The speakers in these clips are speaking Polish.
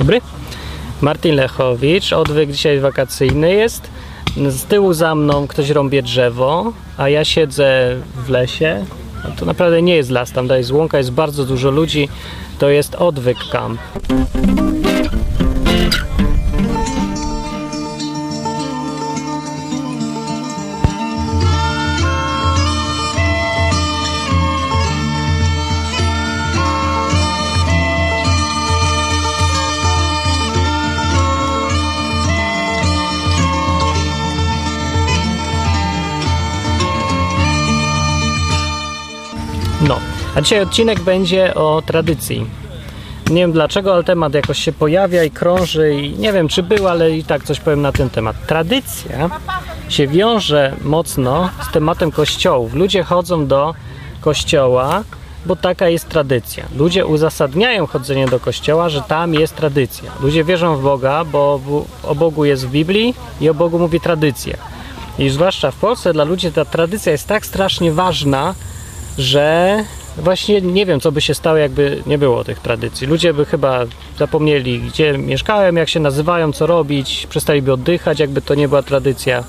Dobry. Martin Lechowicz, odwyk dzisiaj wakacyjny jest. Z tyłu za mną ktoś rąbie drzewo, a ja siedzę w lesie. To naprawdę nie jest las, tam dalej jest łąka, jest bardzo dużo ludzi. To jest odwyk camp. A dzisiaj odcinek będzie o tradycji. Nie wiem dlaczego, ale temat jakoś się pojawia i krąży i nie wiem czy był, ale i tak coś powiem na ten temat. Tradycja się wiąże mocno z tematem kościołów. Ludzie chodzą do kościoła, bo taka jest tradycja. Ludzie uzasadniają chodzenie do kościoła, że tam jest tradycja. Ludzie wierzą w Boga, bo o Bogu jest w Biblii i o Bogu mówi tradycja. I zwłaszcza w Polsce dla ludzi ta tradycja jest tak strasznie ważna, że właśnie nie wiem, co by się stało, jakby nie było tych tradycji. Ludzie by chyba zapomnieli, gdzie mieszkałem, jak się nazywają, co robić, przestaliby oddychać, jakby to nie była tradycja.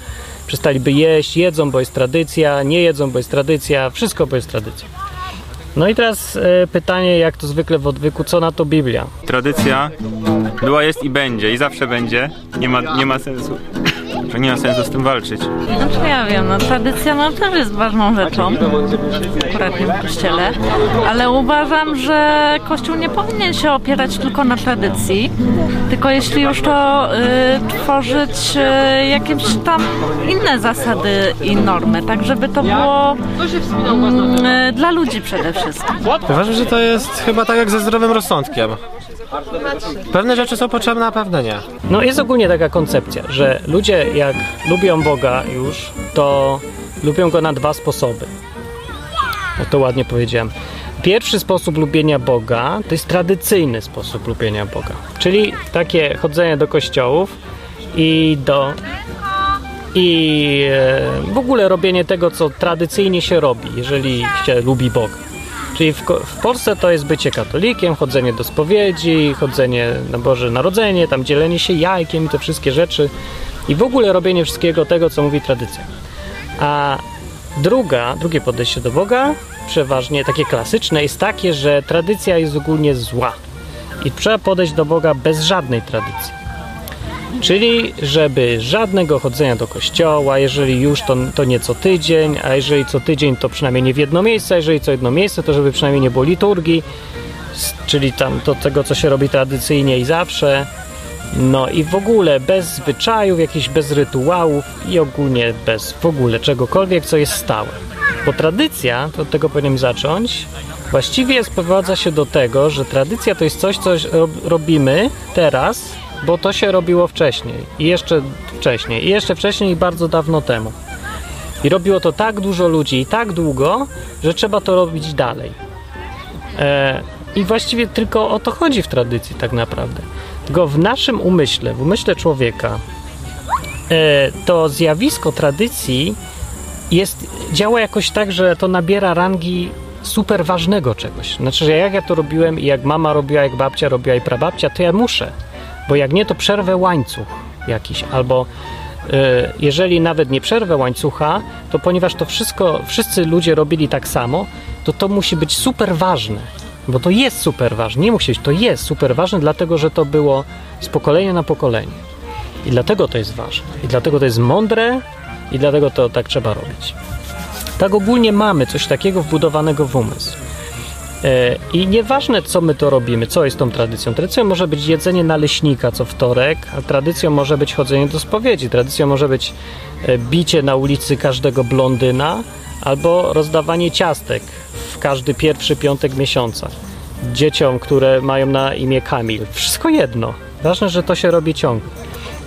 Przestaliby jeść, jedzą, bo jest tradycja, nie jedzą, bo jest tradycja, wszystko, bo jest tradycja. No i teraz e, pytanie, jak to zwykle w odwyku, co na to Biblia? Tradycja była, jest i będzie, i zawsze będzie. Nie ma, nie ma sensu. Że nie ma sensu z tym walczyć. Znaczy ja wiem, no tradycja no, też jest ważną rzeczą, akurat nie w kościele, ale uważam, że kościół nie powinien się opierać tylko na tradycji, tylko jeśli już to y, tworzyć y, jakieś tam inne zasady i normy, tak żeby to było mm, y, dla ludzi przede wszystkim. Uważam, że to jest chyba tak jak ze zdrowym rozsądkiem. Pewne rzeczy są potrzebne, a pewne nie. No jest ogólnie taka koncepcja, że ludzie jak lubią Boga już, to lubią Go na dwa sposoby. O to ładnie powiedziałem. Pierwszy sposób lubienia Boga to jest tradycyjny sposób lubienia Boga, czyli takie chodzenie do kościołów i do i e, w ogóle robienie tego, co tradycyjnie się robi, jeżeli się lubi Boga. Czyli w, w Polsce to jest bycie katolikiem, chodzenie do spowiedzi, chodzenie na Boże Narodzenie, tam dzielenie się jajkiem i te wszystkie rzeczy. I w ogóle robienie wszystkiego tego, co mówi tradycja. A druga, drugie podejście do Boga, przeważnie takie klasyczne, jest takie, że tradycja jest ogólnie zła. I trzeba podejść do Boga bez żadnej tradycji. Czyli, żeby żadnego chodzenia do kościoła, jeżeli już, to, to nie co tydzień, a jeżeli co tydzień, to przynajmniej nie w jedno miejsce, a jeżeli co jedno miejsce, to żeby przynajmniej nie było liturgii, czyli tam do tego, co się robi tradycyjnie i zawsze. No i w ogóle bez zwyczajów, jakichś bez rytuałów i ogólnie bez w ogóle czegokolwiek, co jest stałe. Bo tradycja, to od tego powinienem zacząć, właściwie sprowadza się do tego, że tradycja to jest coś, co rob- robimy teraz, bo to się robiło wcześniej i jeszcze wcześniej i jeszcze wcześniej i bardzo dawno temu. I robiło to tak dużo ludzi i tak długo, że trzeba to robić dalej. E, I właściwie tylko o to chodzi w tradycji tak naprawdę. Tylko w naszym umyśle, w umyśle człowieka, e, to zjawisko tradycji jest, działa jakoś tak, że to nabiera rangi super ważnego czegoś. Znaczy, że jak ja to robiłem i jak mama robiła, jak babcia robiła i prababcia, to ja muszę. Bo jak nie, to przerwę łańcuch jakiś. Albo e, jeżeli nawet nie przerwę łańcucha, to ponieważ to wszystko, wszyscy ludzie robili tak samo, to to musi być super ważne. Bo to jest super ważne. Nie musi być, to jest super ważne, dlatego że to było z pokolenia na pokolenie. I dlatego to jest ważne. I dlatego to jest mądre i dlatego to tak trzeba robić. Tak ogólnie mamy coś takiego wbudowanego w umysł. E, I nieważne, co my to robimy, co jest tą tradycją. Tradycją może być jedzenie naleśnika co wtorek, a tradycją może być chodzenie do spowiedzi. Tradycją może być e, bicie na ulicy każdego blondyna albo rozdawanie ciastek w każdy pierwszy piątek miesiąca dzieciom, które mają na imię Kamil. Wszystko jedno. Ważne, że to się robi ciągle.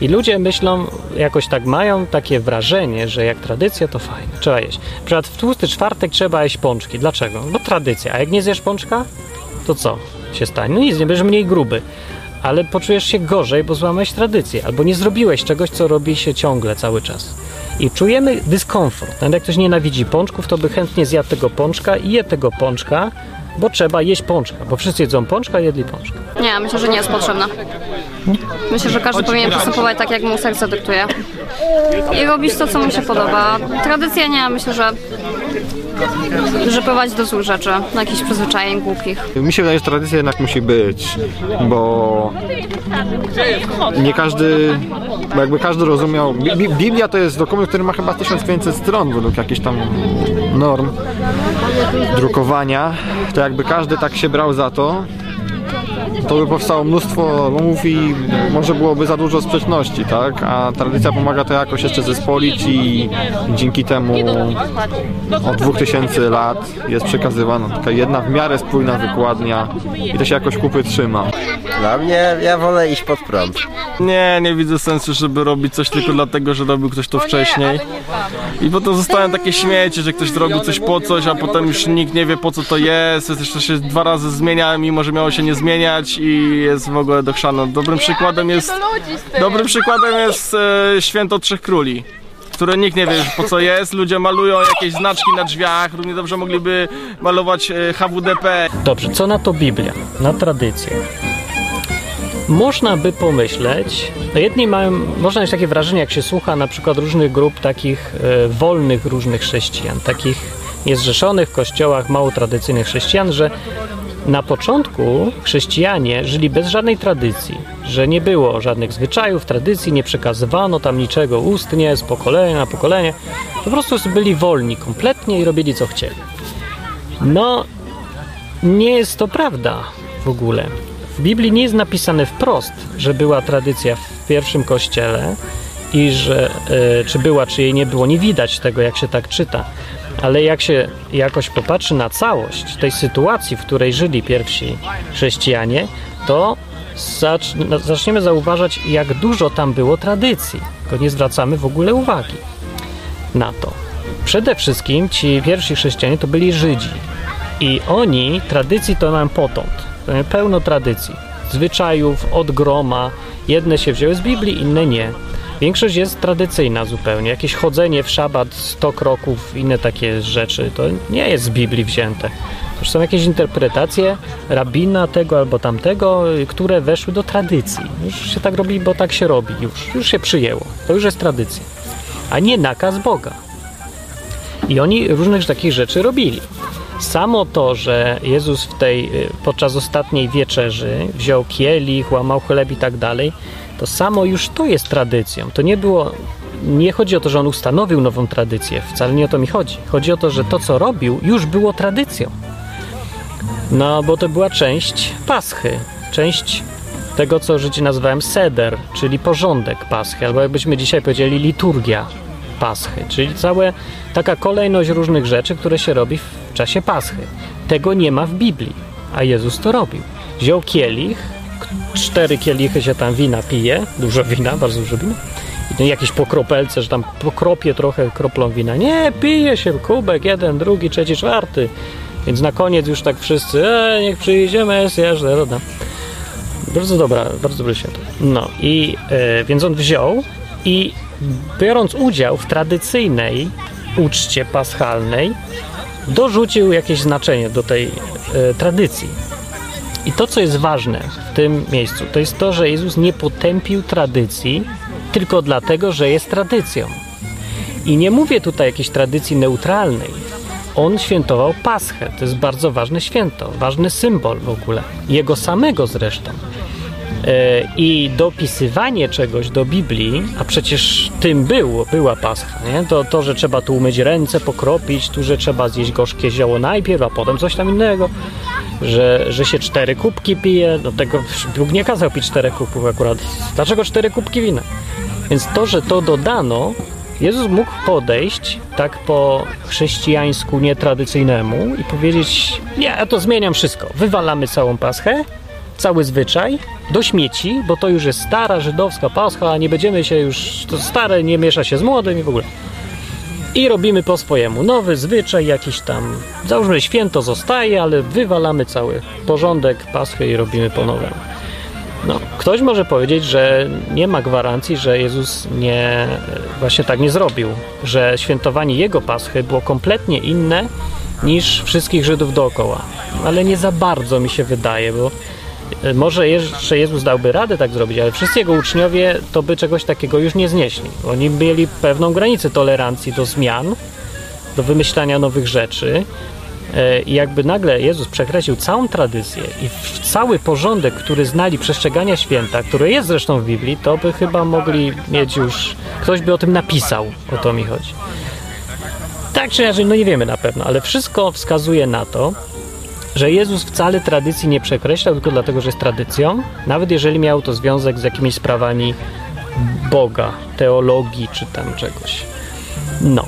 I ludzie myślą, jakoś tak mają takie wrażenie, że jak tradycja, to fajnie, trzeba jeść. Na przykład w tłusty czwartek trzeba jeść pączki. Dlaczego? Bo tradycja. A jak nie zjesz pączka, to co się stanie? No nic, nie będziesz mniej gruby. Ale poczujesz się gorzej, bo złamałeś tradycję. Albo nie zrobiłeś czegoś, co robi się ciągle, cały czas. I czujemy dyskomfort. Nawet jak ktoś nienawidzi pączków, to by chętnie zjadł tego pączka i je tego pączka, bo trzeba jeść pączka, bo wszyscy jedzą pączka, jedli pączka. Nie, myślę, że nie jest potrzebna. Myślę, że każdy powinien postępować tak, jak mu serce dyktuje. I robić to, co mu się podoba. Tradycja nie, myślę, że że prowadzi do złych rzeczy, do jakichś przyzwyczajeń głupich. Mi się wydaje, że tradycja jednak musi być, bo nie każdy, jakby każdy rozumiał. Bi- Bi- Biblia to jest dokument, który ma chyba 1500 stron według jakichś tam norm drukowania. To jakby każdy tak się brał za to, to by powstało mnóstwo rumów i może byłoby za dużo sprzeczności, tak? A tradycja pomaga to jakoś jeszcze zespolić i dzięki temu od 2000 lat jest przekazywana taka jedna w miarę spójna wykładnia i to się jakoś kupy trzyma. Dla mnie, ja wolę iść pod prąd. Nie, nie widzę sensu, żeby robić coś tylko dlatego, że robił ktoś to wcześniej. I potem zostają takie śmieci, że ktoś zrobił coś po coś, a potem już nikt nie wie po co to jest. Jeszcze się dwa razy zmienia, mimo że miało się nie zmieniać i jest w ogóle dochrzano. Dobrym przykładem jest, dobrym przykładem jest e, Święto Trzech Króli. Które nikt nie wie po co jest, ludzie malują jakieś znaczki na drzwiach, równie dobrze mogliby malować e, HWDP. Dobrze, co na to Biblia? Na tradycję. Można by pomyśleć, no jedni mają, można mieć takie wrażenie, jak się słucha na przykład różnych grup takich e, wolnych różnych chrześcijan, takich niezrzeszonych w kościołach mało tradycyjnych chrześcijan, że na początku chrześcijanie żyli bez żadnej tradycji, że nie było żadnych zwyczajów, tradycji, nie przekazywano tam niczego ustnie, z pokolenia na pokolenie. Po prostu byli wolni kompletnie i robili co chcieli. No, nie jest to prawda w ogóle. W Biblii nie jest napisane wprost, że była tradycja w pierwszym kościele i że e, czy była, czy jej nie było. Nie widać tego, jak się tak czyta. Ale jak się jakoś popatrzy na całość tej sytuacji, w której żyli pierwsi chrześcijanie, to no, zaczniemy zauważać, jak dużo tam było tradycji. Tylko nie zwracamy w ogóle uwagi na to. Przede wszystkim ci pierwsi chrześcijanie to byli Żydzi. I oni, tradycji to nam potąd. Pełno tradycji. Zwyczajów od groma. Jedne się wzięły z Biblii, inne nie. Większość jest tradycyjna zupełnie. Jakieś chodzenie w szabat 100 kroków, inne takie rzeczy, to nie jest z Biblii wzięte. To są jakieś interpretacje rabina tego albo tamtego, które weszły do tradycji. Już się tak robi, bo tak się robi. Już, już się przyjęło. To już jest tradycja. A nie nakaz Boga. I oni różnych takich rzeczy robili. Samo to, że Jezus w tej, y, podczas ostatniej wieczerzy wziął kielich, łamał chleb i tak dalej, to samo już to jest tradycją. To nie było, nie chodzi o to, że on ustanowił nową tradycję, wcale nie o to mi chodzi. Chodzi o to, że to, co robił, już było tradycją. No, bo to była część paschy, część tego, co Żydzi nazywałem seder, czyli porządek paschy, albo jakbyśmy dzisiaj powiedzieli liturgia paschy, czyli cała taka kolejność różnych rzeczy, które się robi w czasie paschy. Tego nie ma w Biblii, a Jezus to robił. Wziął kielich, cztery kielichy się tam wina pije, dużo wina, bardzo dużo wina, i jakieś pokropelce, że tam pokropie trochę kroplą wina. Nie, pije się kubek, jeden, drugi, trzeci, czwarty. Więc na koniec już tak wszyscy, e, niech przyjdzie Mesjasz, da. Bardzo dobra, bardzo dobre święto. No i e, więc on wziął i biorąc udział w tradycyjnej uczcie paschalnej, dorzucił jakieś znaczenie do tej e, tradycji. I to, co jest ważne w tym miejscu, to jest to, że Jezus nie potępił tradycji tylko dlatego, że jest tradycją. I nie mówię tutaj jakiejś tradycji neutralnej. On świętował Paschę. To jest bardzo ważne święto, ważny symbol w ogóle. Jego samego zresztą. E, I dopisywanie czegoś do Biblii, a przecież tym było, była Pascha, nie? To, to, że trzeba tu umyć ręce, pokropić, tu, że trzeba zjeść gorzkie zioło najpierw, a potem coś tam innego, że, że się cztery kubki pije, do tego Bóg nie kazał pić czterech kubków akurat. Dlaczego cztery kubki wina? Więc to, że to dodano, Jezus mógł podejść tak po chrześcijańsku nietradycyjnemu i powiedzieć: Nie, ja to zmieniam wszystko. Wywalamy całą paschę, cały zwyczaj do śmieci, bo to już jest stara żydowska pascha, a nie będziemy się już. To stare nie miesza się z młodym i w ogóle. I robimy po swojemu. Nowy zwyczaj jakiś tam. Załóżmy, święto zostaje, ale wywalamy cały porządek paschy i robimy po nowemu. No, ktoś może powiedzieć, że nie ma gwarancji, że Jezus nie, właśnie tak nie zrobił, że świętowanie Jego Paschy było kompletnie inne niż wszystkich Żydów dookoła. Ale nie za bardzo mi się wydaje, bo może jeszcze Jezus dałby radę tak zrobić, ale wszyscy jego uczniowie to by czegoś takiego już nie znieśli. Oni mieli pewną granicę tolerancji do zmian, do wymyślania nowych rzeczy. E, I jakby nagle Jezus przekreślił całą tradycję i cały porządek, który znali przestrzegania święta, który jest zresztą w Biblii, to by chyba mogli mieć już. Ktoś by o tym napisał, o to mi chodzi. Tak czy inaczej, no nie wiemy na pewno, ale wszystko wskazuje na to, że Jezus wcale tradycji nie przekreślał tylko dlatego, że jest tradycją, nawet jeżeli miał to związek z jakimiś sprawami Boga, teologii czy tam czegoś. No,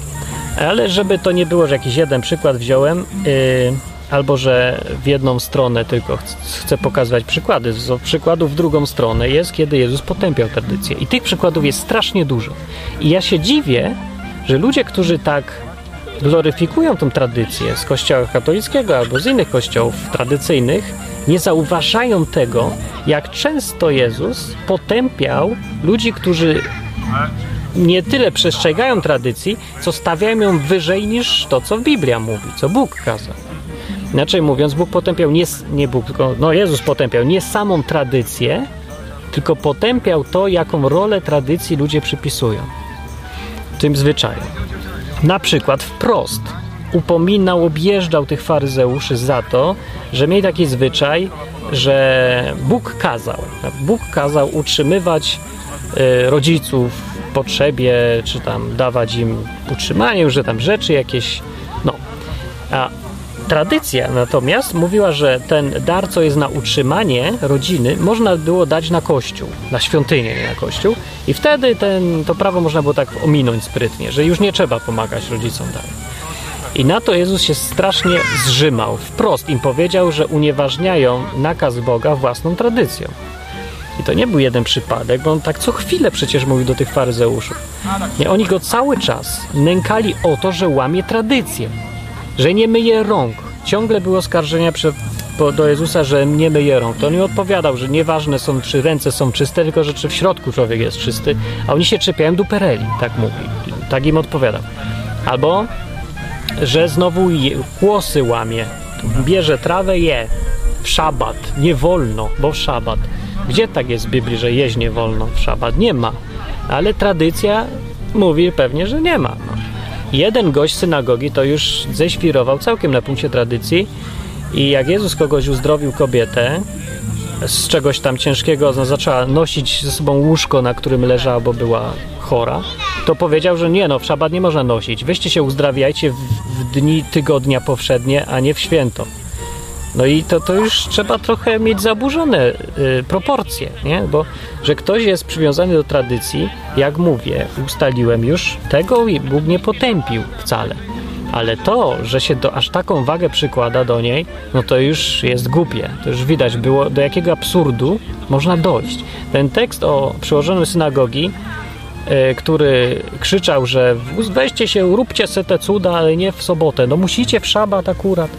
ale żeby to nie było, że jakiś jeden przykład wziąłem, yy, albo że w jedną stronę tylko ch- chcę pokazywać przykłady. Z przykładów w drugą stronę jest, kiedy Jezus potępiał tradycję. I tych przykładów jest strasznie dużo. I ja się dziwię, że ludzie, którzy tak gloryfikują tą tradycję z kościoła katolickiego albo z innych kościołów tradycyjnych, nie zauważają tego, jak często Jezus potępiał ludzi, którzy nie tyle przestrzegają tradycji, co stawiają ją wyżej niż to, co Biblia mówi, co Bóg kazał. Inaczej mówiąc, Bóg potępiał nie, nie Bóg, tylko no Jezus potępiał nie samą tradycję, tylko potępiał to, jaką rolę tradycji ludzie przypisują tym zwyczajom. Na przykład wprost upominał, objeżdżał tych faryzeuszy za to, że mieli taki zwyczaj, że Bóg kazał. Bóg kazał utrzymywać y, rodziców w potrzebie, czy tam dawać im utrzymanie, że tam rzeczy jakieś. No. A tradycja natomiast mówiła, że ten dar, co jest na utrzymanie rodziny, można było dać na kościół, na świątynię, nie na kościół. I wtedy ten, to prawo można było tak ominąć sprytnie, że już nie trzeba pomagać rodzicom dalej. I na to Jezus się strasznie zrzymał. Wprost im powiedział, że unieważniają nakaz Boga własną tradycją. I to nie był jeden przypadek, bo on tak co chwilę przecież mówił do tych faryzeuszów. Nie, oni go cały czas nękali o to, że łamie tradycję, że nie myje rąk. Ciągle były oskarżenia przed, po, do Jezusa, że nie myje rąk. To on im odpowiadał, że nieważne są, czy ręce są czyste, tylko że czy w środku człowiek jest czysty, a oni się czepiają dupereli, tak mówi. Tak im odpowiadał. Albo że znowu je, kłosy łamie. Bierze trawę, je. W szabat. Nie wolno, bo w szabat. Gdzie tak jest w Biblii, że jeść nie wolno w szabat? Nie ma. Ale tradycja mówi pewnie, że nie ma. No. Jeden gość synagogi to już ześwirował całkiem na punkcie tradycji i jak Jezus kogoś uzdrowił kobietę z czegoś tam ciężkiego, ona zaczęła nosić ze sobą łóżko, na którym leżała, bo była chora, to powiedział, że nie no, w szabat nie można nosić. Weźcie się uzdrawiajcie w, w dni tygodnia powszednie, a nie w święto. No i to, to już trzeba trochę mieć zaburzone y, proporcje, nie? Bo że ktoś jest przywiązany do tradycji, jak mówię, ustaliłem już, tego Bóg nie potępił wcale. Ale to, że się do, aż taką wagę przykłada do niej, no to już jest głupie. To już widać było, do jakiego absurdu można dojść. Ten tekst o przyłożonym synagogi, y, który krzyczał, że weźcie się, róbcie se te cuda, ale nie w sobotę. No musicie w szabat akurat.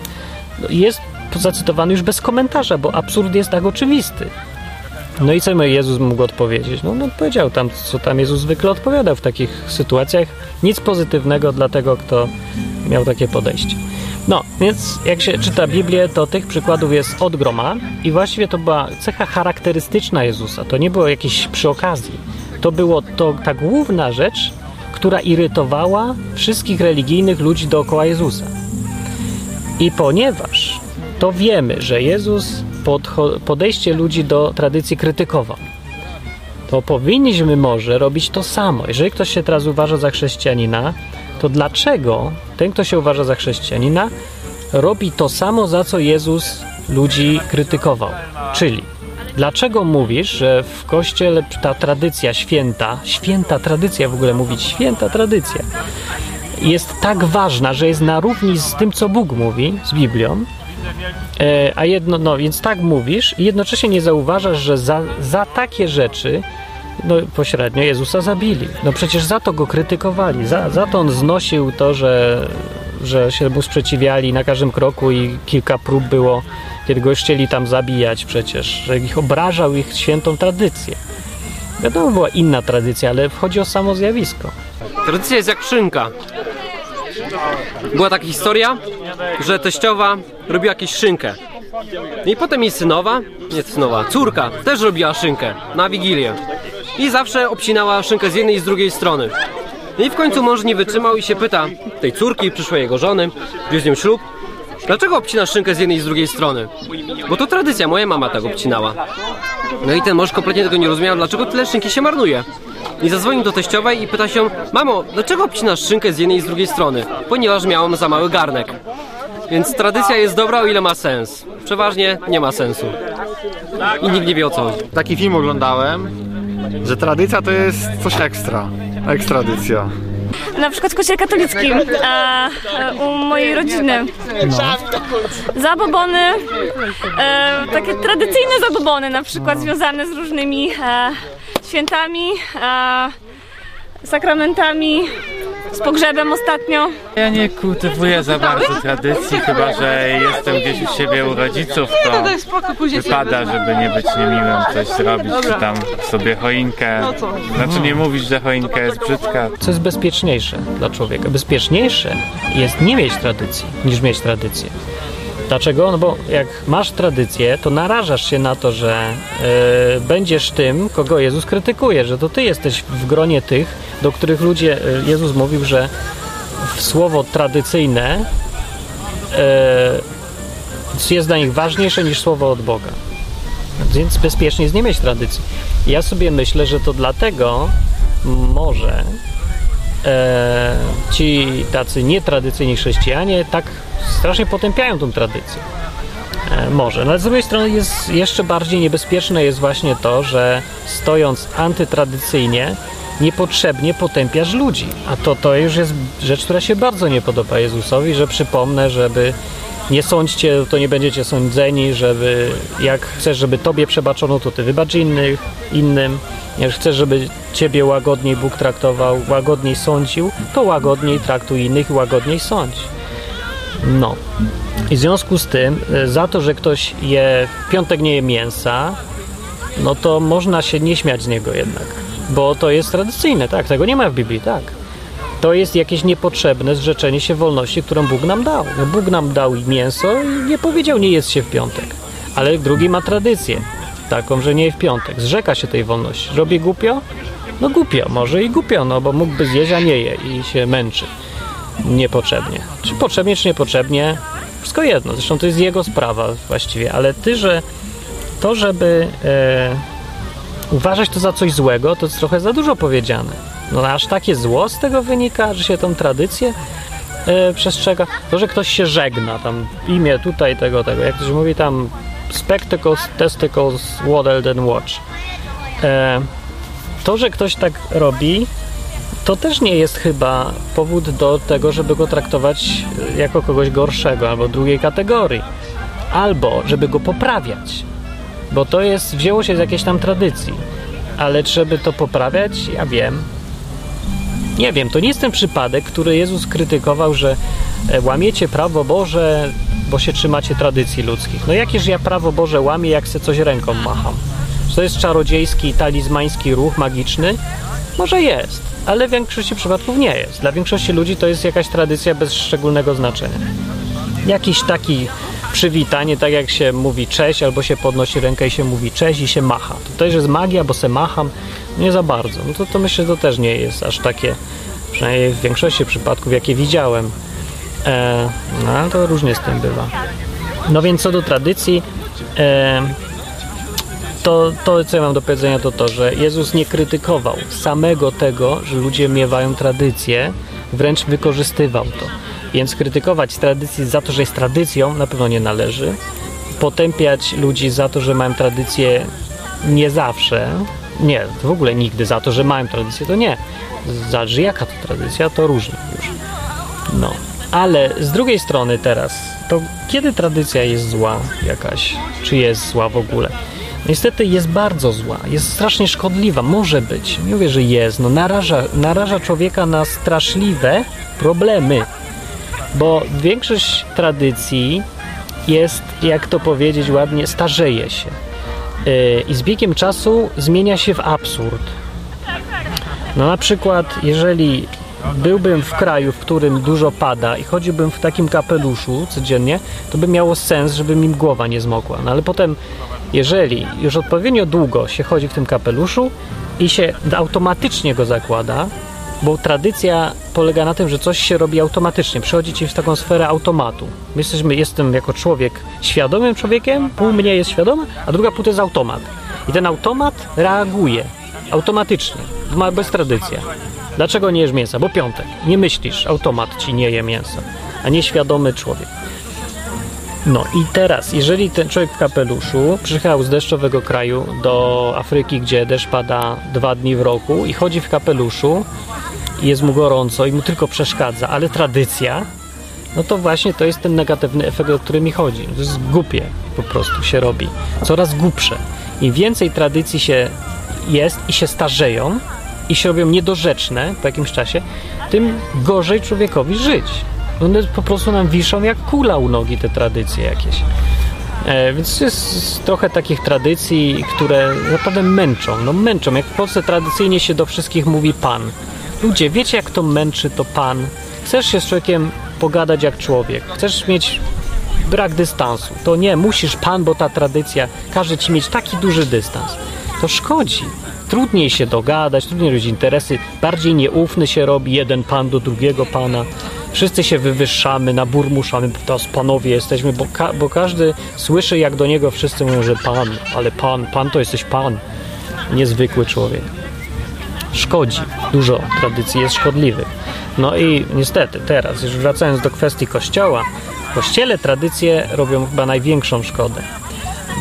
No, Jest zacytowany już bez komentarza, bo absurd jest tak oczywisty. No i co Jezus mógł odpowiedzieć? No, no powiedział tam, co tam Jezus zwykle odpowiadał w takich sytuacjach. Nic pozytywnego dla tego, kto miał takie podejście. No, więc jak się czyta Biblię, to tych przykładów jest od groma i właściwie to była cecha charakterystyczna Jezusa. To nie było jakieś przy okazji. To było to ta główna rzecz, która irytowała wszystkich religijnych ludzi dookoła Jezusa. I ponieważ to wiemy, że Jezus podejście ludzi do tradycji krytykował, to powinniśmy może robić to samo. Jeżeli ktoś się teraz uważa za chrześcijanina, to dlaczego ten, kto się uważa za chrześcijanina, robi to samo, za co Jezus ludzi krytykował? Czyli dlaczego mówisz, że w kościele ta tradycja święta, święta tradycja w ogóle mówić, święta tradycja, jest tak ważna, że jest na równi z tym, co Bóg mówi, z Biblią, e, a jedno, no więc tak mówisz i jednocześnie nie zauważasz, że za, za takie rzeczy no, pośrednio Jezusa zabili. No przecież za to go krytykowali, za, za to on znosił to, że, że się mu sprzeciwiali na każdym kroku i kilka prób było, kiedy go chcieli tam zabijać przecież, że ich obrażał ich świętą tradycję. Wiadomo, była inna tradycja, ale chodzi o samo zjawisko. Tradycja jest jak szynka. Była taka historia, że teściowa robiła jakieś szynkę. I potem jej synowa, nie synowa, córka też robiła szynkę na Wigilię. I zawsze obcinała szynkę z jednej i z drugiej strony. I w końcu mąż nie wytrzymał i się pyta tej córki, przyszłej jego żony, gdzie z nią ślub, dlaczego obcinasz szynkę z jednej i z drugiej strony? Bo to tradycja, moja mama tak obcinała. No i ten mąż kompletnie tego nie rozumiał, dlaczego tyle szynki się marnuje. I zadzwonił do teściowej i pyta się, mamo, dlaczego obcinasz szynkę z jednej i z drugiej strony? Ponieważ miałam za mały garnek. Więc tradycja jest dobra, o ile ma sens. Przeważnie nie ma sensu. I nikt nie wie o co chodzi. Taki film oglądałem, że tradycja to jest coś ekstra. Ekstradycja. Na przykład w kościele katolickim, a, e, u mojej rodziny. Zabobony, e, takie tradycyjne zabobony, na przykład związane z różnymi e, świętami, sakramentami, z pogrzebem ostatnio. Ja nie kultywuję za bardzo tradycji, chyba że jestem gdzieś u siebie u rodziców, to wypada, żeby nie być niemiłym, coś zrobić, czy tam sobie choinkę. Znaczy nie mówić, że choinka jest brzydka. Co jest bezpieczniejsze dla człowieka? Bezpieczniejsze jest nie mieć tradycji, niż mieć tradycję. Dlaczego? No bo jak masz tradycję, to narażasz się na to, że y, będziesz tym, kogo Jezus krytykuje, że to ty jesteś w gronie tych, do których ludzie, y, Jezus mówił, że w słowo tradycyjne y, jest dla nich ważniejsze niż słowo od Boga. Więc bezpiecznie jest nie mieć tradycji. Ja sobie myślę, że to dlatego może ci tacy nietradycyjni chrześcijanie tak strasznie potępiają tą tradycję. E, może. No ale z drugiej strony jest jeszcze bardziej niebezpieczne jest właśnie to, że stojąc antytradycyjnie niepotrzebnie potępiasz ludzi. A to, to już jest rzecz, która się bardzo nie podoba Jezusowi, że przypomnę, żeby nie sądźcie, to nie będziecie sądzeni, żeby jak chcesz, żeby tobie przebaczono, to ty wybacz innych, innym. Jak chcesz, żeby ciebie łagodniej Bóg traktował, łagodniej sądził, to łagodniej traktuj innych i łagodniej sądź. No. I w związku z tym, e, za to, że ktoś je w piątek nie je mięsa, no to można się nie śmiać z niego jednak. Bo to jest tradycyjne, tak? Tego nie ma w Biblii, tak. To jest jakieś niepotrzebne zrzeczenie się wolności, którą Bóg nam dał. No Bóg nam dał mięso i nie powiedział, nie jest się w piątek. Ale drugi ma tradycję taką, że nie je w piątek. Zrzeka się tej wolności. Robi głupio? No głupio, może i głupio, no bo mógłby zjeść, a nie je i się męczy niepotrzebnie. Czy potrzebnie, czy niepotrzebnie, wszystko jedno. Zresztą to jest jego sprawa właściwie, ale ty, że to, żeby e, uważać to za coś złego, to jest trochę za dużo powiedziane. No aż takie zło z tego wynika, że się tą tradycję e, przestrzega. To, że ktoś się żegna, tam imię tutaj tego, tego, jak ktoś mówi tam spectacles, testicles, water than watch. E, to, że ktoś tak robi, to też nie jest chyba powód do tego, żeby go traktować e, jako kogoś gorszego albo drugiej kategorii. Albo żeby go poprawiać. Bo to jest, wzięło się z jakiejś tam tradycji. Ale żeby to poprawiać, ja wiem. Nie wiem, to nie jest ten przypadek, który Jezus krytykował, że e, łamiecie prawo Boże, bo się trzymacie tradycji ludzkich. No jakież ja prawo Boże łamię, jak se coś ręką macham? Czy to jest czarodziejski, talizmański ruch magiczny? Może jest, ale w większości przypadków nie jest. Dla większości ludzi to jest jakaś tradycja bez szczególnego znaczenia. Jakiś taki przywitanie, tak jak się mówi cześć, albo się podnosi rękę i się mówi cześć i się macha. To też jest magia, bo se macham. Nie za bardzo. No to, to myślę, że to też nie jest aż takie, przynajmniej w większości przypadków, jakie widziałem. E, no to różnie z tym bywa. No więc co do tradycji, e, to, to co ja mam do powiedzenia to to, że Jezus nie krytykował samego tego, że ludzie miewają tradycję, wręcz wykorzystywał to. Więc krytykować tradycję za to, że jest tradycją, na pewno nie należy. Potępiać ludzi za to, że mają tradycję nie zawsze, nie, w ogóle nigdy za to, że mają tradycję, to nie. Zależy jaka to tradycja, to różnie już. No. Ale z drugiej strony teraz, to kiedy tradycja jest zła jakaś, czy jest zła w ogóle? Niestety jest bardzo zła, jest strasznie szkodliwa, może być, nie mówię, że jest, no naraża, naraża człowieka na straszliwe problemy, bo większość tradycji jest, jak to powiedzieć ładnie, starzeje się yy, i z biegiem czasu zmienia się w absurd. No na przykład, jeżeli byłbym w kraju, w którym dużo pada i chodziłbym w takim kapeluszu codziennie, to by miało sens, żeby mi głowa nie zmokła. No ale potem, jeżeli już odpowiednio długo się chodzi w tym kapeluszu i się automatycznie go zakłada, bo tradycja polega na tym, że coś się robi automatycznie. Przychodzi ci w taką sferę automatu. My jesteśmy, jestem jako człowiek świadomym człowiekiem, pół mnie jest świadoma, a druga pół to jest automat. I ten automat reaguje automatycznie, ma bez tradycja. Dlaczego nie jesz mięsa? Bo piątek. Nie myślisz, automat ci nie je mięsa, a nieświadomy człowiek. No i teraz, jeżeli ten człowiek w kapeluszu przyjechał z deszczowego kraju do Afryki, gdzie deszcz pada dwa dni w roku i chodzi w kapeluszu jest mu gorąco i mu tylko przeszkadza, ale tradycja, no to właśnie to jest ten negatywny efekt, o który mi chodzi. To jest głupie po prostu się robi. Coraz głupsze. Im więcej tradycji się jest i się starzeją i się robią niedorzeczne po jakimś czasie, tym gorzej człowiekowi żyć. One po prostu nam wiszą jak kula u nogi te tradycje jakieś. E, więc jest trochę takich tradycji, które naprawdę męczą. No męczą. Jak w Polsce tradycyjnie się do wszystkich mówi pan. Ludzie, wiecie jak to męczy to pan? Chcesz się z człowiekiem pogadać jak człowiek. Chcesz mieć brak dystansu. To nie, musisz pan, bo ta tradycja każe ci mieć taki duży dystans. To szkodzi. Trudniej się dogadać, trudniej robić interesy, bardziej nieufny się robi jeden pan do drugiego pana. Wszyscy się wywyższamy, naburmuszamy, teraz panowie jesteśmy, bo, ka- bo każdy słyszy, jak do niego wszyscy mówią, że pan, ale pan, pan to jesteś pan, niezwykły człowiek. Szkodzi, dużo tradycji jest szkodliwych. No i niestety, teraz, już wracając do kwestii kościoła, w kościele tradycje robią chyba największą szkodę,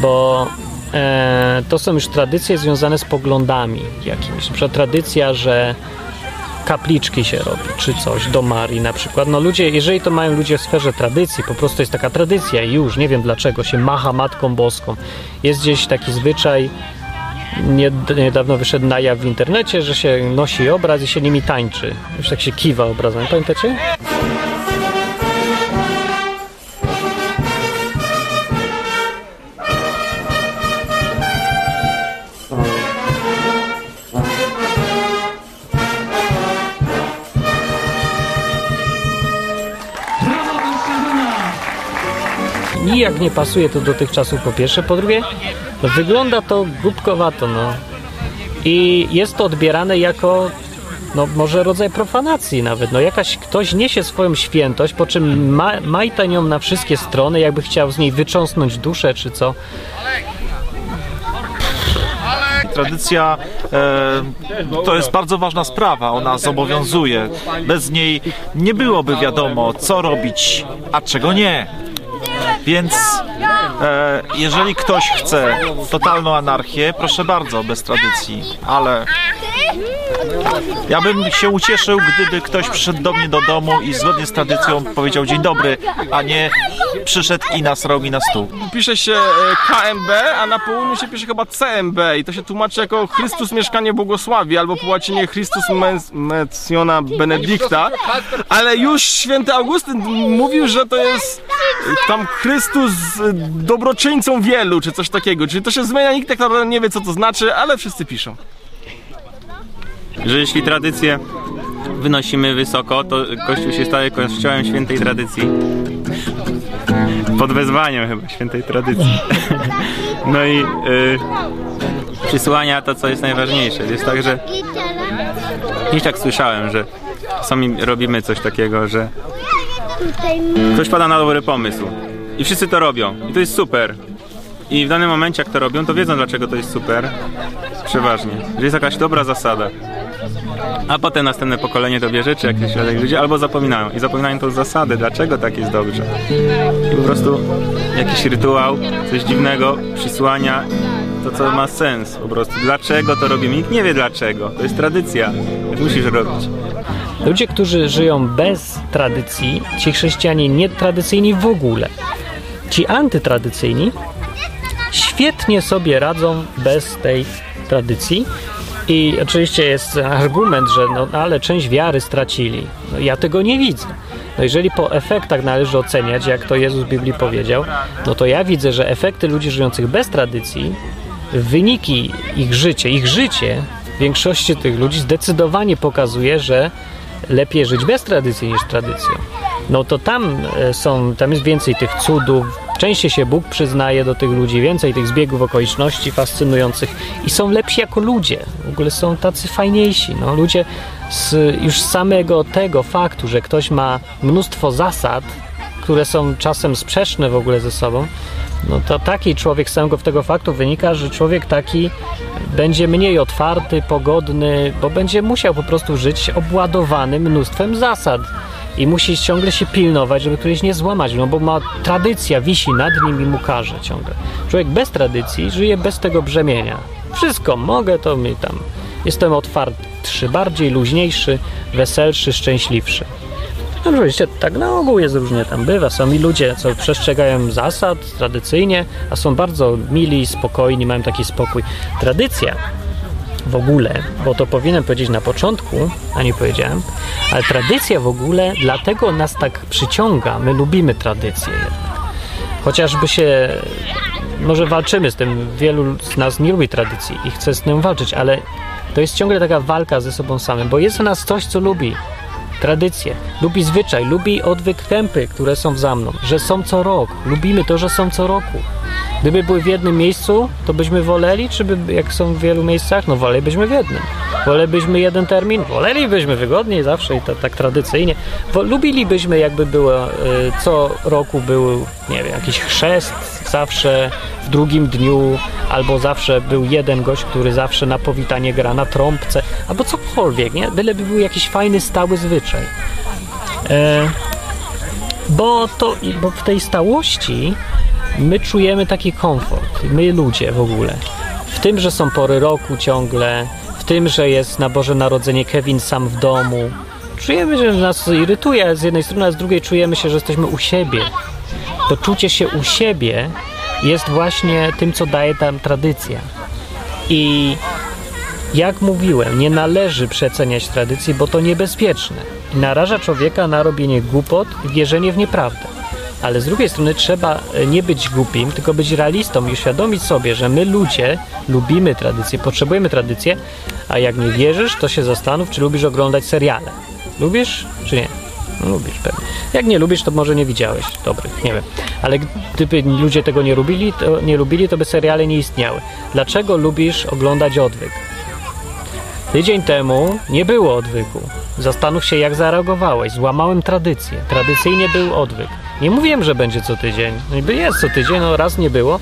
bo to są już tradycje związane z poglądami jakimiś. Na przykład tradycja, że kapliczki się robi, czy coś, do Marii na przykład. No ludzie, jeżeli to mają ludzie w sferze tradycji, po prostu jest taka tradycja i już, nie wiem dlaczego, się macha Matką Boską. Jest gdzieś taki zwyczaj, nied- niedawno wyszedł na jaw w internecie, że się nosi obraz i się nimi tańczy. Już tak się kiwa obrazem, pamiętacie? Nijak nie pasuje to do tych czasów po pierwsze, po drugie no, wygląda to głupkowato, no. I jest to odbierane jako no może rodzaj profanacji nawet, no jakaś ktoś niesie swoją świętość, po czym ma, majta nią na wszystkie strony, jakby chciał z niej wycząsnąć duszę czy co. Tradycja e, to jest bardzo ważna sprawa, ona zobowiązuje. Bez niej nie byłoby wiadomo, co robić, a czego nie. Więc e, jeżeli ktoś chce totalną anarchię, proszę bardzo, bez tradycji, ale ja bym się ucieszył, gdyby ktoś przyszedł do mnie do domu i zgodnie z tradycją powiedział dzień dobry, a nie przyszedł i nasrał mi na stół. Pisze się e, KMB, a na południu się pisze chyba CMB i to się tłumaczy jako Chrystus mieszkanie błogosławi albo po łacinie Christus mens- Mentiona Benedicta, ale już święty Augustyn mówił, że to jest e, tam Chrystus e, dobroczyńcą wielu, czy coś takiego, czyli to się zmienia, nikt tak naprawdę nie wie co to znaczy, ale wszyscy piszą. Że jeśli tradycję wynosimy wysoko, to Kościół się staje kościołem świętej tradycji. Pod wezwaniem chyba świętej tradycji. No i y, przysłania to, co jest najważniejsze. Jest tak, że gdzieś tak słyszałem, że sami robimy coś takiego, że ktoś pada na dobry pomysł i wszyscy to robią i to jest super. I w danym momencie, jak to robią, to wiedzą, dlaczego to jest super. Przeważnie. Że jest jakaś dobra zasada. A potem następne pokolenie to bierze, czy jakieś ludzie, albo zapominają. I zapominają tą zasadę, dlaczego tak jest dobrze. I po prostu jakiś rytuał, coś dziwnego, przysłania, to co ma sens po prostu. Dlaczego to robimy? Nikt nie wie dlaczego. To jest tradycja. Tak musisz robić. Ludzie, którzy żyją bez tradycji, ci chrześcijanie nietradycyjni w ogóle, ci antytradycyjni, świetnie sobie radzą bez tej tradycji. I oczywiście jest argument, że no ale część wiary stracili. No, ja tego nie widzę. No jeżeli po efektach należy oceniać, jak to Jezus w Biblii powiedział, no to ja widzę, że efekty ludzi żyjących bez tradycji, wyniki ich życia, ich życie większości tych ludzi zdecydowanie pokazuje, że lepiej żyć bez tradycji niż tradycją. No to tam e, są, tam jest więcej tych cudów, częściej się Bóg przyznaje do tych ludzi, więcej tych zbiegów okoliczności fascynujących i są lepsi jako ludzie. W ogóle są tacy fajniejsi. No, ludzie z już samego tego faktu, że ktoś ma mnóstwo zasad, które są czasem sprzeczne w ogóle ze sobą, no to taki człowiek z samego tego faktu wynika, że człowiek taki będzie mniej otwarty, pogodny, bo będzie musiał po prostu żyć obładowany mnóstwem zasad. I musi ciągle się pilnować, żeby któryś nie złamać, no bo ma tradycja, wisi nad nim i mu każe ciągle. Człowiek bez tradycji żyje bez tego brzemienia. Wszystko mogę, to mi tam. Jestem otwartszy, bardziej luźniejszy, weselszy, szczęśliwszy. No oczywiście tak na ogół jest różnie tam bywa. Są i ludzie, co przestrzegają zasad tradycyjnie, a są bardzo mili, spokojni, mają taki spokój. Tradycja w ogóle, bo to powinienem powiedzieć na początku, a nie powiedziałem, ale tradycja w ogóle dlatego nas tak przyciąga. My lubimy tradycję. Chociażby się, może walczymy z tym, wielu z nas nie lubi tradycji i chce z nią walczyć, ale to jest ciągle taka walka ze sobą samym, bo jest w nas coś, co lubi tradycję, lubi zwyczaj, lubi odwyk tempy, które są za mną, że są co rok. Lubimy to, że są co roku. Gdyby były w jednym miejscu, to byśmy woleli, czy by, jak są w wielu miejscach, no wolelibyśmy w jednym. Wolelibyśmy jeden termin, wolelibyśmy wygodniej zawsze i to tak tradycyjnie. Lubilibyśmy, jakby było, y, co roku był, nie wiem, jakiś chrzest zawsze w drugim dniu, albo zawsze był jeden gość, który zawsze na powitanie gra na trąbce, albo cokolwiek, nie? Byleby był jakiś fajny, stały zwyczaj. E, bo, to, bo w tej stałości my czujemy taki komfort, my ludzie w ogóle. W tym, że są pory roku ciągle, w tym, że jest na Boże Narodzenie Kevin sam w domu. Czujemy, że nas irytuje z jednej strony, a z drugiej czujemy się, że jesteśmy u siebie. To czucie się u siebie jest właśnie tym, co daje tam tradycja. I jak mówiłem, nie należy przeceniać tradycji, bo to niebezpieczne. I naraża człowieka na robienie głupot i wierzenie w nieprawdę. Ale z drugiej strony trzeba e, nie być głupim, tylko być realistą i uświadomić sobie, że my ludzie lubimy tradycję, potrzebujemy tradycję, a jak nie wierzysz, to się zastanów, czy lubisz oglądać seriale. Lubisz, czy nie? No, lubisz pewnie. Jak nie lubisz, to może nie widziałeś dobrych, nie wiem. Ale gdyby ludzie tego nie lubili, to nie lubili, to by seriale nie istniały. Dlaczego lubisz oglądać odwyk? Tydzień temu nie było odwyku. Zastanów się, jak zareagowałeś. Złamałem tradycję. Tradycyjnie był odwyk. Nie mówiłem, że będzie co tydzień. Niby jest co tydzień, no raz nie było.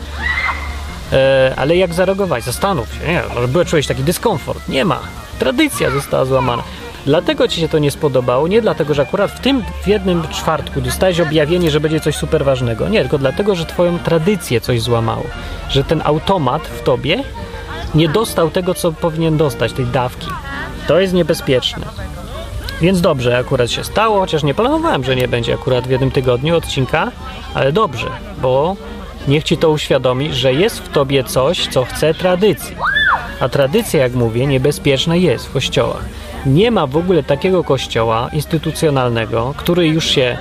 E, ale jak zareagować? Zastanów się. Nie, może był czujesz taki dyskomfort. Nie ma. Tradycja została złamana. Dlatego ci się to nie spodobało, nie dlatego, że akurat w tym w jednym czwartku dostałeś objawienie, że będzie coś super ważnego. Nie, tylko dlatego, że twoją tradycję coś złamało. Że ten automat w tobie nie dostał tego, co powinien dostać, tej dawki. To jest niebezpieczne. Więc dobrze akurat się stało, chociaż nie planowałem, że nie będzie akurat w jednym tygodniu odcinka, ale dobrze, bo niech ci to uświadomi, że jest w tobie coś, co chce tradycji. A tradycja, jak mówię, niebezpieczna jest w kościołach. Nie ma w ogóle takiego kościoła instytucjonalnego, który już się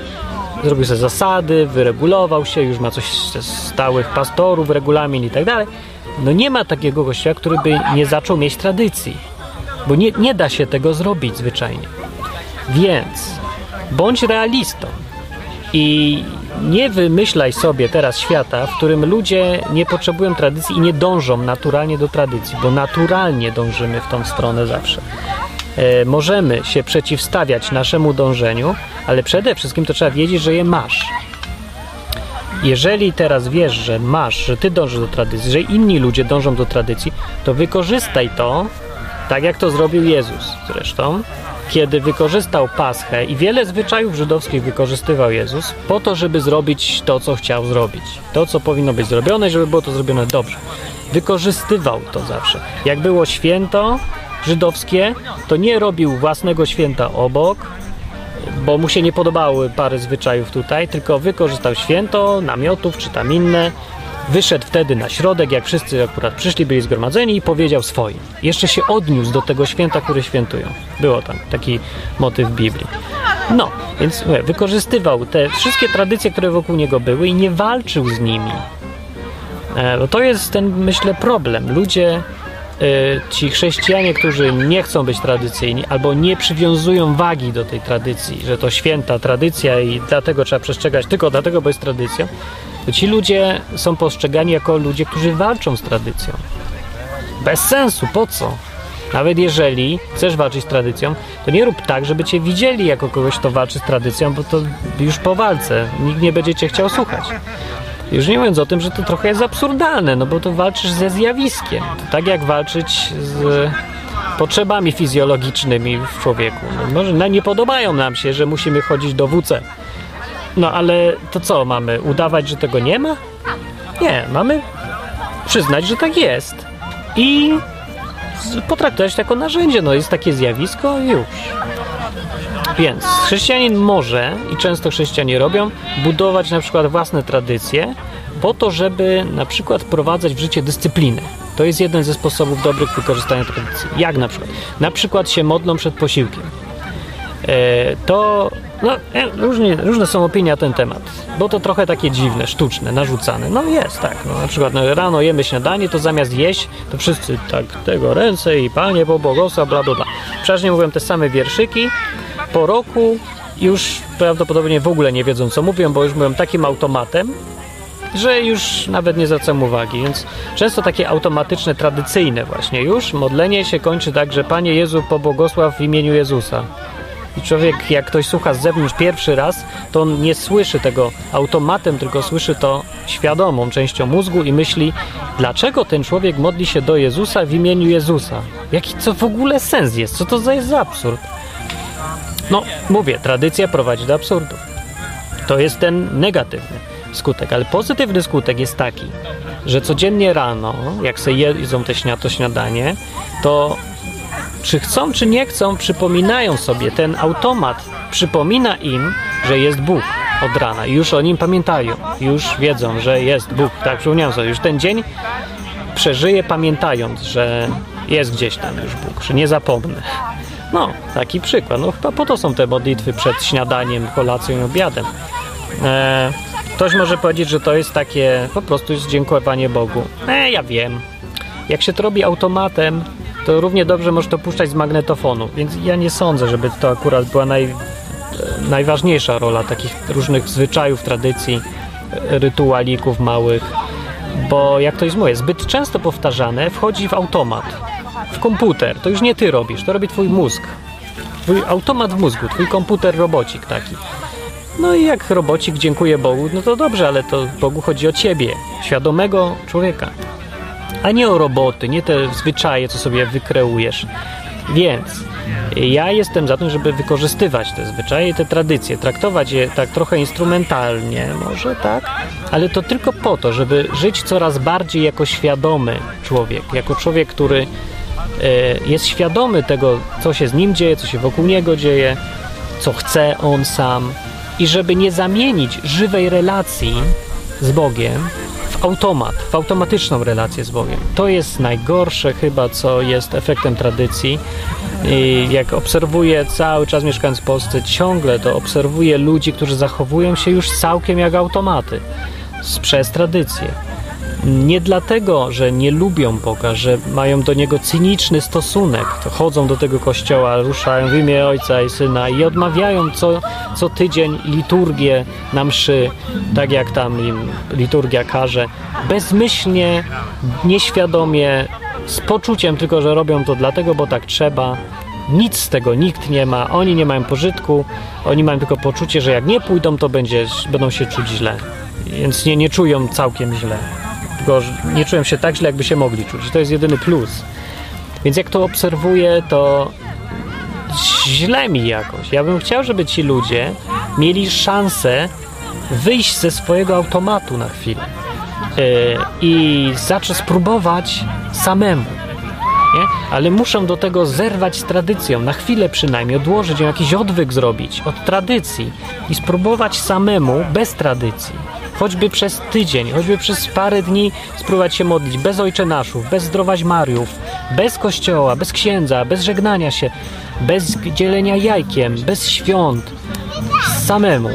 zrobił sobie zasady, wyregulował się, już ma coś ze stałych pastorów, regulamin i tak dalej. No nie ma takiego kościoła, który by nie zaczął mieć tradycji, bo nie, nie da się tego zrobić zwyczajnie. Więc bądź realistą i nie wymyślaj sobie teraz świata, w którym ludzie nie potrzebują tradycji i nie dążą naturalnie do tradycji, bo naturalnie dążymy w tą stronę zawsze. E, możemy się przeciwstawiać naszemu dążeniu, ale przede wszystkim to trzeba wiedzieć, że je masz. Jeżeli teraz wiesz, że masz, że ty dążysz do tradycji, że inni ludzie dążą do tradycji, to wykorzystaj to, tak jak to zrobił Jezus zresztą, kiedy wykorzystał Paschę i wiele zwyczajów żydowskich wykorzystywał Jezus po to, żeby zrobić to, co chciał zrobić. To, co powinno być zrobione, żeby było to zrobione dobrze. Wykorzystywał to zawsze. Jak było święto żydowskie, to nie robił własnego święta obok, bo mu się nie podobały parę zwyczajów tutaj, tylko wykorzystał święto, namiotów czy tam inne. Wyszedł wtedy na środek, jak wszyscy akurat przyszli, byli zgromadzeni i powiedział swoim. Jeszcze się odniósł do tego święta, które świętują. Było tam taki motyw Biblii. No, więc wykorzystywał te wszystkie tradycje, które wokół niego były i nie walczył z nimi. E, bo to jest ten, myślę, problem. Ludzie y, ci chrześcijanie, którzy nie chcą być tradycyjni albo nie przywiązują wagi do tej tradycji, że to święta tradycja i dlatego trzeba przestrzegać tylko dlatego, bo jest tradycją, to ci ludzie są postrzegani jako ludzie, którzy walczą z tradycją. Bez sensu, po co? Nawet jeżeli chcesz walczyć z tradycją, to nie rób tak, żeby cię widzieli jako kogoś, kto walczy z tradycją, bo to już po walce nikt nie będzie cię chciał słuchać. Już nie mówiąc o tym, że to trochę jest absurdalne, no bo to walczysz ze zjawiskiem. To tak jak walczyć z potrzebami fizjologicznymi w człowieku. No może no, nie podobają nam się, że musimy chodzić do WC. No ale to co, mamy udawać, że tego nie ma? Nie, mamy przyznać, że tak jest. I potraktować to jako narzędzie. No jest takie zjawisko i już. Więc chrześcijanin może, i często chrześcijanie robią, budować na przykład własne tradycje po to, żeby na przykład wprowadzać w życie dyscyplinę. To jest jeden ze sposobów dobrych wykorzystania tradycji. Jak na przykład? Na przykład się modlą przed posiłkiem. E, to no, e, różnie, różne są opinie na ten temat, bo to trochę takie dziwne, sztuczne, narzucane. No jest tak, no, na przykład no, rano jemy śniadanie, to zamiast jeść, to wszyscy tak tego ręce i Panie pobłogosław, bla bla bla. Przeważnie mówią te same wierszyki, po roku już prawdopodobnie w ogóle nie wiedzą co mówią, bo już mówią takim automatem, że już nawet nie zwracam uwagi, więc często takie automatyczne, tradycyjne właśnie już modlenie się kończy tak, że Panie Jezu pobłogosław w imieniu Jezusa. I człowiek, jak ktoś słucha z zewnątrz pierwszy raz, to on nie słyszy tego automatem, tylko słyszy to świadomą częścią mózgu i myśli, dlaczego ten człowiek modli się do Jezusa w imieniu Jezusa? Jaki to w ogóle sens jest? Co to za jest za absurd? No, mówię, tradycja prowadzi do absurdu. To jest ten negatywny skutek, ale pozytywny skutek jest taki, że codziennie rano, jak sobie jedzą te to śniadanie, to czy chcą, czy nie chcą, przypominają sobie, ten automat przypomina im, że jest Bóg od rana. Już o nim pamiętają, już wiedzą, że jest Bóg. Tak, przypomniałem sobie, już ten dzień przeżyję pamiętając, że jest gdzieś tam już Bóg, że nie zapomnę. No, taki przykład. No chyba po to są te modlitwy przed śniadaniem, kolacją i obiadem. E, ktoś może powiedzieć, że to jest takie po prostu jest dziękowanie Bogu. E, ja wiem. Jak się to robi automatem, to równie dobrze możesz to puszczać z magnetofonu, więc ja nie sądzę, żeby to akurat była naj, e, najważniejsza rola takich różnych zwyczajów, tradycji, e, rytualików małych, bo jak to jest moje, zbyt często powtarzane wchodzi w automat, w komputer. To już nie ty robisz, to robi twój mózg. Twój automat w mózgu, twój komputer robocik taki. No i jak robocik dziękuję Bogu, no to dobrze, ale to Bogu chodzi o ciebie, świadomego człowieka, a nie o roboty, nie te zwyczaje, co sobie wykreujesz. Więc ja jestem za tym, żeby wykorzystywać te zwyczaje, te tradycje, traktować je tak trochę instrumentalnie, może tak, ale to tylko po to, żeby żyć coraz bardziej jako świadomy człowiek, jako człowiek, który e, jest świadomy tego, co się z nim dzieje, co się wokół niego dzieje, co chce on sam i żeby nie zamienić żywej relacji z Bogiem automat, w automatyczną relację z Bogiem. To jest najgorsze chyba, co jest efektem tradycji. I jak obserwuję cały czas mieszkając w Polsce, ciągle to obserwuję ludzi, którzy zachowują się już całkiem jak automaty przez tradycję. Nie dlatego, że nie lubią Boga, że mają do Niego cyniczny stosunek, to chodzą do tego kościoła, ruszają w imię Ojca i Syna i odmawiają co, co tydzień liturgię na mszy, tak jak tam im liturgia każe, bezmyślnie, nieświadomie, z poczuciem tylko, że robią to dlatego, bo tak trzeba. Nic z tego nikt nie ma, oni nie mają pożytku, oni mają tylko poczucie, że jak nie pójdą, to będzie, będą się czuć źle. Więc nie, nie czują całkiem źle nie czułem się tak źle, jakby się mogli czuć. To jest jedyny plus. Więc jak to obserwuję, to źle mi jakoś. Ja bym chciał, żeby ci ludzie mieli szansę wyjść ze swojego automatu na chwilę yy, i zacząć spróbować samemu. Nie? Ale muszą do tego zerwać z tradycją, na chwilę przynajmniej, odłożyć ją, jakiś odwyk zrobić od tradycji i spróbować samemu, bez tradycji choćby przez tydzień, choćby przez parę dni spróbować się modlić bez Ojcze Naszów, bez zdrowaś Mariów, bez kościoła, bez księdza, bez żegnania się, bez dzielenia jajkiem, bez świąt, samemu.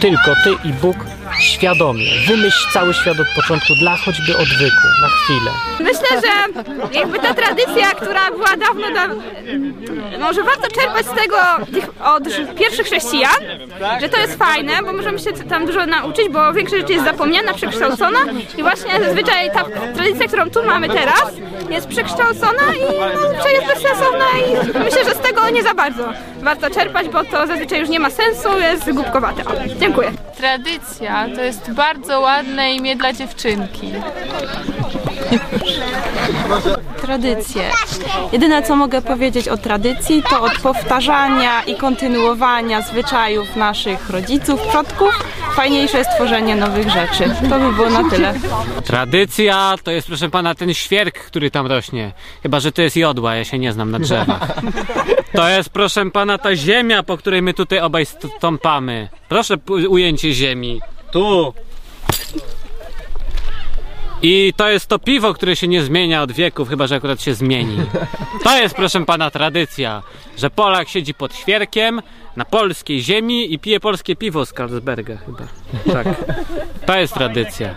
Tylko Ty i Bóg świadomie. Wymyśl cały świat od początku dla choćby odwyku, na chwilę. Myślę, że jakby ta tradycja, która była dawno, da... może warto czerpać z tego od pierwszych chrześcijan, że to jest fajne, bo możemy się tam dużo nauczyć, bo większość rzeczy jest zapomniana, przekształcona i właśnie zazwyczaj ta tradycja, którą tu mamy teraz, jest przekształcona i no, jest bezsensowna i myślę, że z tego nie za bardzo warto czerpać, bo to zazwyczaj już nie ma sensu, jest głupkowate. O, dziękuję. Tradycja to jest bardzo ładne imię dla dziewczynki. Tradycje. Jedyne co mogę powiedzieć o tradycji to od powtarzania i kontynuowania zwyczajów naszych rodziców, przodków. Fajniejsze jest tworzenie nowych rzeczy. To by było na tyle. Tradycja to jest, proszę pana, ten świerk, który tam rośnie. Chyba, że to jest jodła, ja się nie znam na drzewach. To jest, proszę pana, ta ziemia, po której my tutaj obaj stąpamy. Proszę ujęcie ziemi. Tu. I to jest to piwo, które się nie zmienia od wieków, chyba że akurat się zmieni. To jest, proszę pana, tradycja, że Polak siedzi pod świerkiem na polskiej ziemi i pije polskie piwo z Carlsberga chyba. Tak. To jest tradycja.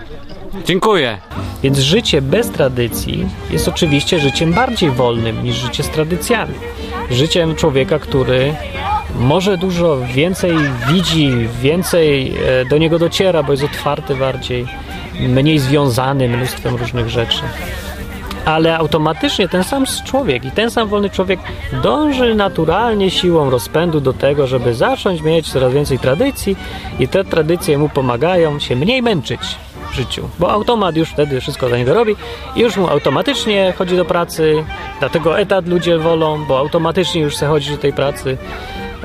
Dziękuję. Więc życie bez tradycji jest oczywiście życiem bardziej wolnym niż życie z tradycjami. Życiem człowieka, który może dużo więcej widzi, więcej e, do niego dociera, bo jest otwarty bardziej, mniej związany mnóstwem różnych rzeczy. Ale automatycznie ten sam człowiek i ten sam wolny człowiek dąży naturalnie siłą rozpędu do tego, żeby zacząć mieć coraz więcej tradycji i te tradycje mu pomagają się mniej męczyć w życiu, bo automat już wtedy wszystko za niego robi i już mu automatycznie chodzi do pracy, dlatego etat ludzie wolą, bo automatycznie już se chodzi do tej pracy,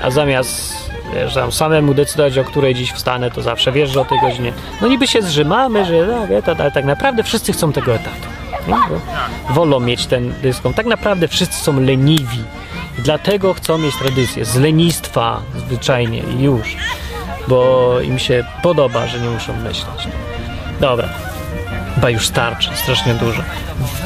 a zamiast wiesz, tam samemu decydować, o której dziś wstanę, to zawsze wiesz, że o tej godzinie. No niby się zrzymamy, że tak, etat, ale tak naprawdę wszyscy chcą tego etatu. Nie? Bo wolą mieć ten dyskont. Tak naprawdę wszyscy są leniwi. Dlatego chcą mieć tradycję. Z lenistwa zwyczajnie i już. Bo im się podoba, że nie muszą myśleć. Dobra. Chyba już starczy, strasznie dużo.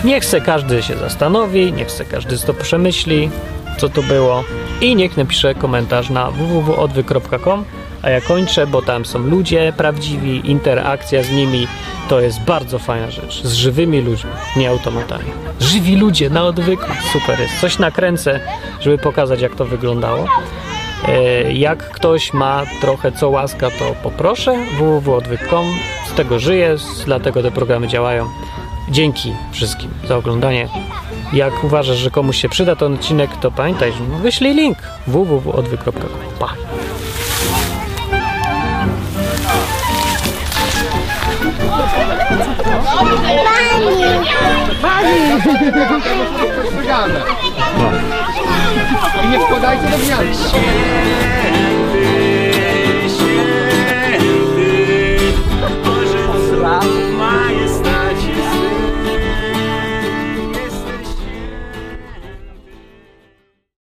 Niech se każdy się zastanowi, niech se każdy to przemyśli, co to było i niech napisze komentarz na www.odwy.com a ja kończę, bo tam są ludzie prawdziwi, interakcja z nimi to jest bardzo fajna rzecz. Z żywymi ludźmi, nie automatami. Żywi ludzie na odwyku, super jest. Coś nakręcę, żeby pokazać jak to wyglądało. E, Jak ktoś ma trochę co łaska, to poproszę www.odwyk.com. Z tego żyję, dlatego te programy działają. Dzięki wszystkim za oglądanie. Jak uważasz, że komuś się przyda ten odcinek, to pamiętaj, że wyślij link www.odwy.pa. Pani! No. I nie wkładajcie do gniazda. Wow.